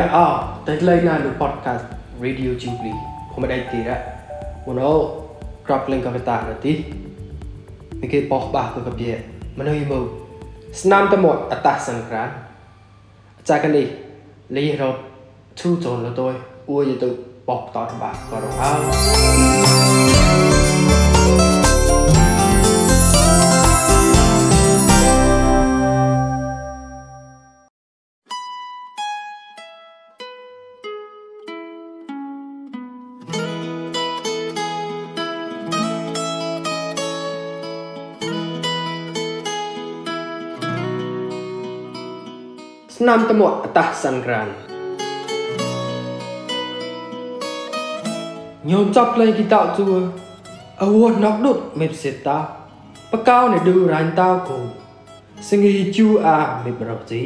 Kira ah, tagline na podcast Radio Jubilee. Kumaday tira. Uno, grappling kavita na ti. Nike poh bah ko kapye. Mano yimo. Snam ta mot atas sangkran. Achakan ni. Li ro tu ton lo toy. Uo yitu pop tar bah ko ro. ស្នាមតមអតះសាន់ក្រានញោមចាប់លេងគីតោជួអវណកដុតមេផ្សេតាបកោនៃឌូរ៉ាញ់តោគូសងីជូអាមេប្រកជី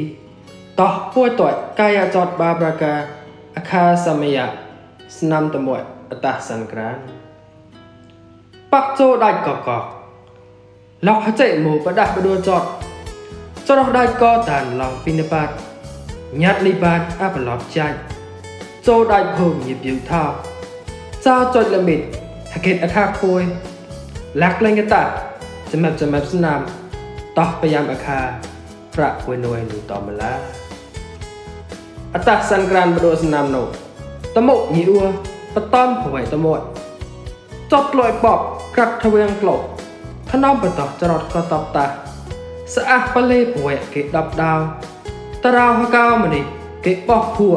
តោះពួយតយកាយចតបាប្រកាអខាសមយៈស្នាមតមអតះសាន់ក្រានបាក់ចូលដាច់កកកលោកហចេមូបដាស់បដួចតចរោះដៃកតានឡងពីនបាត ញ៉ាត់លីបាតអបឡប់ចាច់ចូលដៃភូមិញៀបយូថាចោចុចលមិតហកេតអខាគួយលាក់លេងកតាសម្រាប់សម្រាប់ស្នាមតោះប្រយ៉ាំអខាប្រាក់គួយនួយនូតមឡាអតាសាន់ក្រានបដូរស្នាមនោះតមុកញីអ៊ូបតំប្រវៃតមួយចប់លយបបក្រាត់ទ្វៀងក្លោកថ្នមបតោះចរត់ក៏តបតាស្អះបលេប្រវែកគេ10ដាវ តារោហកោម្នេះគេបោះភួ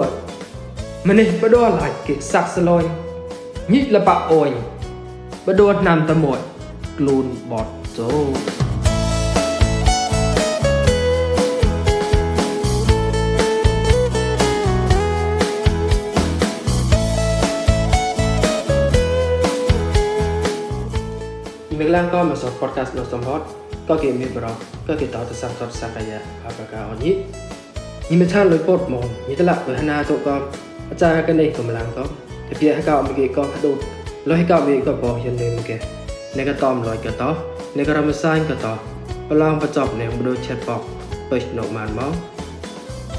ម្នេះបដួលឡាច់គេសាក់ស្លុយញិលបៈអូយបដួលណាំតមួយក្លូនបតជោមានឡើងក៏មកសត podcast នៅសំហតក៏គេមានបរោះក៏គេតតសាប់តតសកាយាអបកាអ ញីញីមិនថាលុយពតមកញីតឡាក់ហណាទៅក៏អាចារ្យក៏នេះកំឡាំងក៏តែពីហកោមកគេក៏ហដូលុយក៏វាក៏បោះយន្តមកគេអ្នកក៏តំលុយក៏តោអ្នកក៏រំសាយក៏តោប្រឡងបច្ចប់អ្នកបដូរឆេតបកពេចនៅបានមក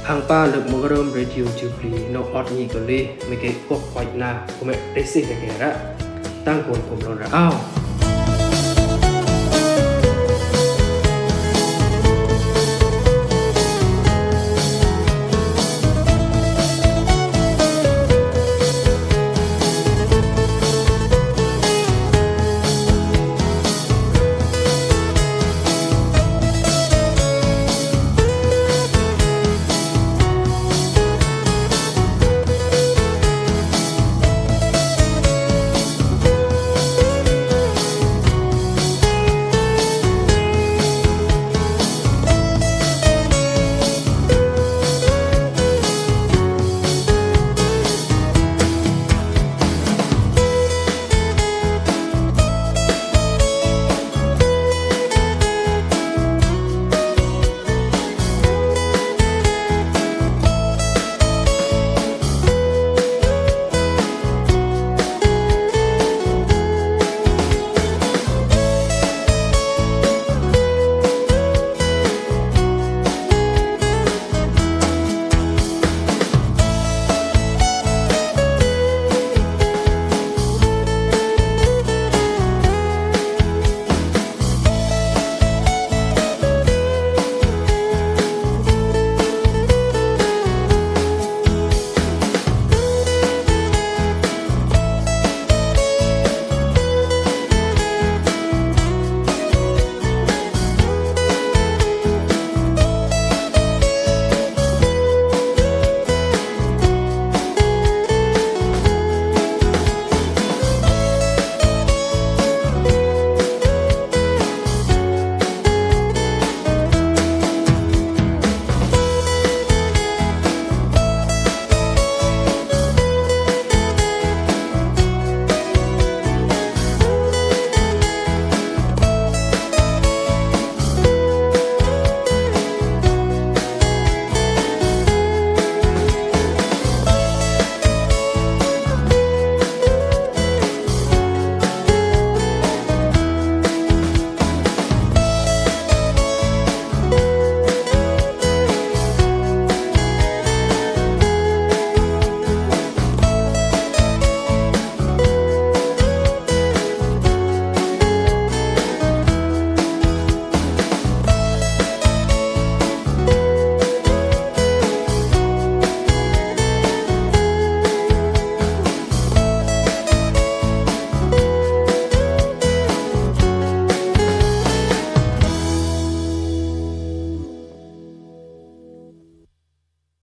ហាងប៉ាលើកមករម radio jubilee នៅអត់ញីក៏លេមកគេគោះខ្វាច់ណាគុំទេសិគេរ៉ាតាំងគូនគុំរនរអោ